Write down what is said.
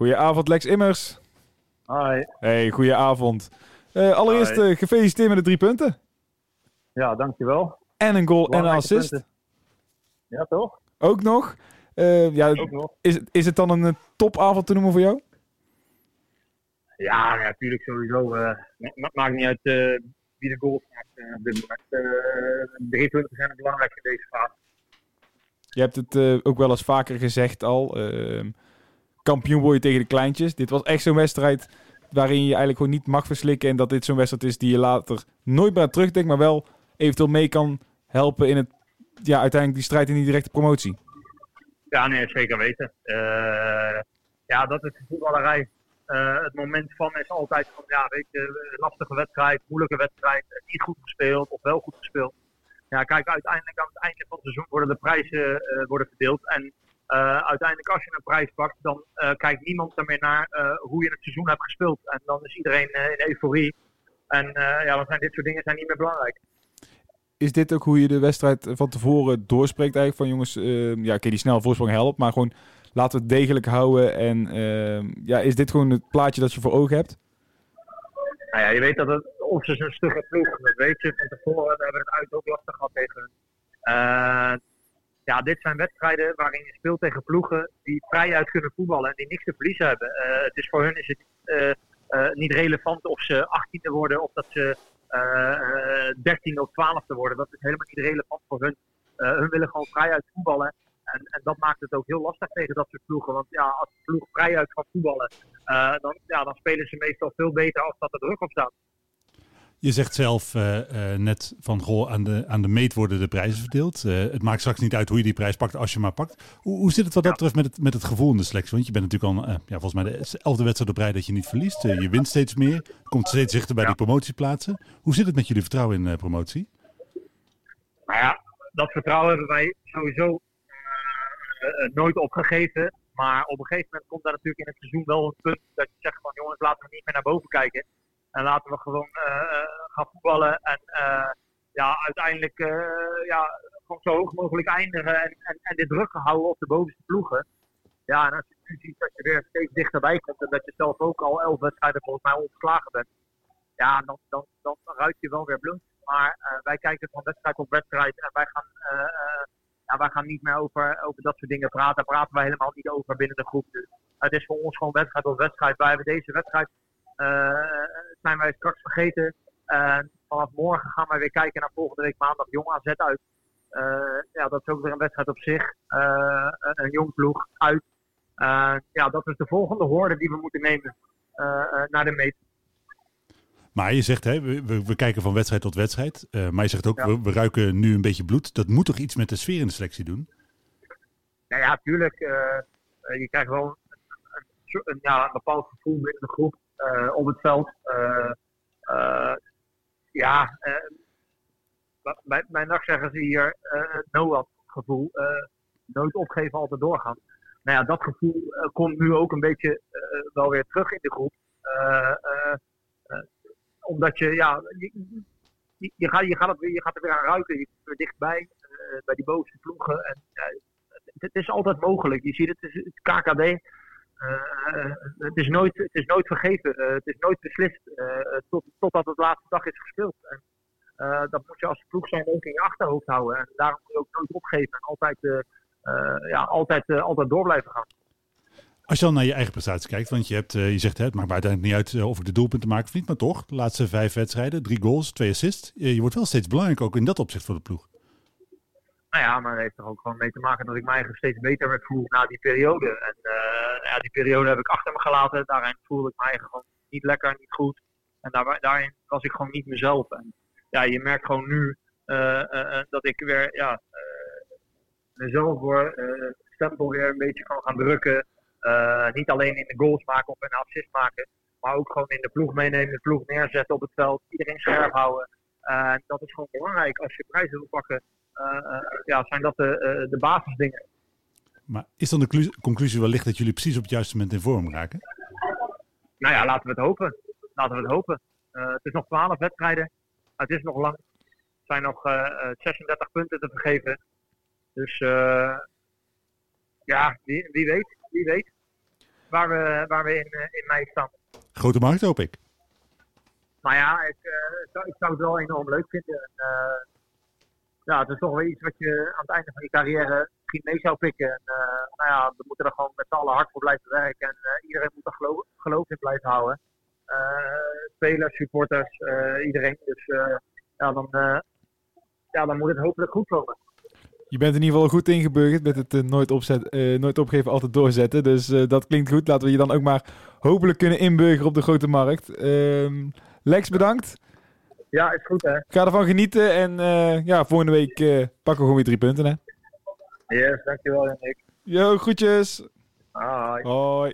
Goedenavond, Lex Immers. Hi. Hey, goedenavond. Uh, allereerst uh, gefeliciteerd met de drie punten. Ja, dankjewel. En een goal en een assist. Punten. Ja, toch? Ook nog. Uh, ja, Ook nog. Is, is het dan een topavond te noemen voor jou? Ja, natuurlijk sowieso. het maakt niet uit wie de goals maakt op dit moment. drie punten zijn het belangrijkste in deze fase. Je hebt het ook wel eens vaker gezegd al. Kampioen word je tegen de kleintjes. Dit was echt zo'n wedstrijd waarin je eigenlijk gewoon niet mag verslikken. En dat dit zo'n wedstrijd is die je later nooit meer terugdenkt, maar wel eventueel mee kan helpen in het, ja, uiteindelijk die strijd in die directe promotie. Ja, nee, zeker weten. Uh, ja, dat is de voetballerij. Uh, het moment van is altijd van, ja, weet je, lastige wedstrijd, moeilijke wedstrijd, niet goed gespeeld of wel goed gespeeld. Ja, kijk, uiteindelijk aan het einde van het seizoen worden de prijzen uh, worden verdeeld. En uiteindelijk als je een prijs pakt, dan uh, kijkt niemand er meer naar uh, hoe je het seizoen hebt gespeeld. En dan is iedereen in euforie. En ja, dan zijn dit soort dingen zijn niet meer belangrijk. Is dit ook hoe je de wedstrijd van tevoren doorspreekt eigenlijk? Van jongens, ja oké, die snelle voorsprong helpt, maar gewoon laten we het degelijk houden. En ja, is dit gewoon het plaatje dat je voor ogen hebt? Nou ja, je weet dat het ons is een stugge ploeg. Dat weet je van tevoren. We hebben het uit ook lastig gehad tegen hun ja, dit zijn wedstrijden waarin je speelt tegen ploegen die vrij uit kunnen voetballen en die niks te verliezen hebben. Uh, is voor hun is het uh, uh, niet relevant of ze 18e worden of dat ze 13e of 12e worden. Dat is helemaal niet relevant voor hun. hun willen gewoon vrij uit voetballen. En, en, dat maakt het ook heel lastig tegen dat soort ploegen. Want ja, als de ploeg vrij uit gaat voetballen, dan, ja, dan spelen ze meestal veel beter als dat er druk op staat. Je zegt zelf uh, uh, net van goh, aan de, aan de meet worden de prijzen verdeeld. Uh, het maakt straks niet uit hoe je die prijs pakt als je maar pakt. Hoe, hoe zit het wat dat betreft met het, met het gevoel in de selectie? Want je bent natuurlijk al ja, volgens mij de elfde wedstrijd op rij dat je niet verliest. je wint steeds meer, komt steeds dichter bij ja. die promotieplaatsen. Hoe zit het met jullie vertrouwen in promotie? Nou ja, dat vertrouwen hebben wij sowieso nooit opgegeven. Maar op een gegeven moment komt daar natuurlijk in het seizoen wel een punt dat je zegt van jongens, laten we niet meer naar boven kijken. En laten we gewoon uh, gaan voetballen. En uh, ja, uiteindelijk ja, gewoon zo hoog mogelijk eindigen. En, en, dit druk houden op de bovenste ploegen. Ja, en als je nu ziet dat je weer steeds dichterbij komt. En dat je zelf ook al elf wedstrijden volgens mij ongeslagen bent. Ja, dan, dan, dan ruikt je wel weer bloed. Maar wij kijken van wedstrijd op wedstrijd. En wij gaan, ja, wij gaan niet meer over, over dat soort dingen praten. Daar praten wij helemaal niet over binnen de groep. Dus het is voor ons gewoon wedstrijd op wedstrijd. Wij hebben deze wedstrijd zijn wij straks vergeten. Vanaf morgen gaan wij weer kijken naar volgende week maandag Jong AZ uit. Uh, ja, dat is ook weer een wedstrijd op zich. een jong ploeg uit. ja, dat is de volgende hoorde die we moeten nemen naar de meet. Maar je zegt, hè, we, we kijken van wedstrijd tot wedstrijd. maar je zegt ook, ja. we, we, ruiken nu een beetje bloed. Dat moet toch iets met de sfeer in de selectie doen? Nou ja, tuurlijk. je krijgt wel een, een, ja, een bepaald gevoel binnen de groep. Uh, op het veld. Uh, uh, ja, mijn nacht zeggen ze hier het Noah-gevoel. nooit opgeven, altijd doorgaan. Nou ja, dat gevoel komt nu ook een beetje wel weer terug in de groep. omdat je, ja, je, je, gaat, je, gaat het weer, je gaat er weer aan ruiken. Je komt er dichtbij, bij die bovenste ploegen. En, het, is altijd mogelijk. Je ziet het, het, het KKD. Uh, het, is nooit, het is nooit vergeven. Uh, het is nooit beslist uh, tot, totdat het laatste dag is gespeeld. En, dat moet je als ploeg zijn ook in je achterhoofd houden. En daarom moet je ook nooit opgeven en altijd, ja, altijd, altijd door blijven gaan. Als je dan naar je eigen prestatie kijkt, want je, hebt, je zegt het maakt uiteindelijk niet uit of ik de doelpunten maak of niet, maar toch, de laatste vijf wedstrijden, drie goals, twee assists. Je wordt wel steeds belangrijk ook in dat opzicht voor de ploeg. Nou ja, maar het heeft er ook gewoon mee te maken dat ik mij eigen steeds beter werd voelen na die periode. En ja, die periode heb ik achter me gelaten. Daarin voelde ik mij gewoon niet lekker, niet goed. En daar, daarin was ik gewoon niet mezelf. En ja, je merkt gewoon nu uh, uh, dat ik weer ja, mezelf voor stempel weer een beetje kan gaan drukken. niet alleen in de goals maken of een assist maken. Maar ook gewoon in de ploeg meenemen, de ploeg neerzetten op het veld. Iedereen scherp houden. En dat is gewoon belangrijk als je prijzen wil pakken. ja, zijn dat de, de basisdingen. Maar is dan de conclusie wellicht dat jullie precies op het juiste moment in vorm raken? Nou ja, laten we het hopen. Laten we het hopen. Uh, het is nog 12 wedstrijden. Het is nog lang. Er zijn nog uh, 36 punten te vergeven. Dus uh, ja, wie, wie, weet. Wie weet. waar we, waar we in, in mei staan. Grote markt hoop ik. Maar ja, ik, zou, ik zou het wel enorm leuk vinden. En, ja, het is toch wel iets wat je aan het einde van je carrière misschien mee zou pikken. En, nou ja, we moeten er gewoon met z'n allen hard voor blijven werken. En iedereen moet er geloof, geloof in blijven houden. spelers, supporters, iedereen. Dus ja, dan, ja, dan moet het hopelijk goed komen. Je bent in ieder geval goed ingeburgerd met het nooit, opzet, nooit opgeven, altijd doorzetten. Dus dat klinkt goed. Laten we je dan ook maar hopelijk kunnen inburgeren op de grote markt. Ehm, Lex, bedankt. Ja, is goed hè. Ga ervan genieten en ja, volgende week pakken we gewoon weer drie punten hè. Yes, dankjewel Janik. Yo, groetjes. Hoi. Hoi.